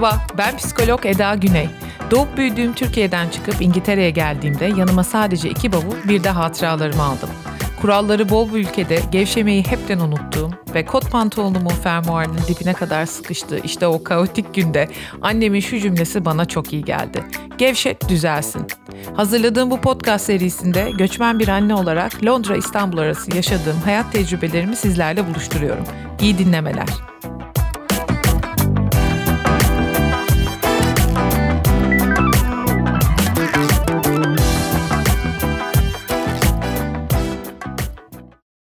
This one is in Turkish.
Merhaba, ben psikolog Eda Güney. Doğup büyüdüğüm Türkiye'den çıkıp İngiltere'ye geldiğimde yanıma sadece iki bavul bir de hatıralarımı aldım. Kuralları bol bir ülkede gevşemeyi hepten unuttuğum ve kot pantolonumun fermuarının dibine kadar sıkıştığı işte o kaotik günde annemin şu cümlesi bana çok iyi geldi. Gevşet düzelsin. Hazırladığım bu podcast serisinde göçmen bir anne olarak Londra İstanbul arası yaşadığım hayat tecrübelerimi sizlerle buluşturuyorum. İyi dinlemeler.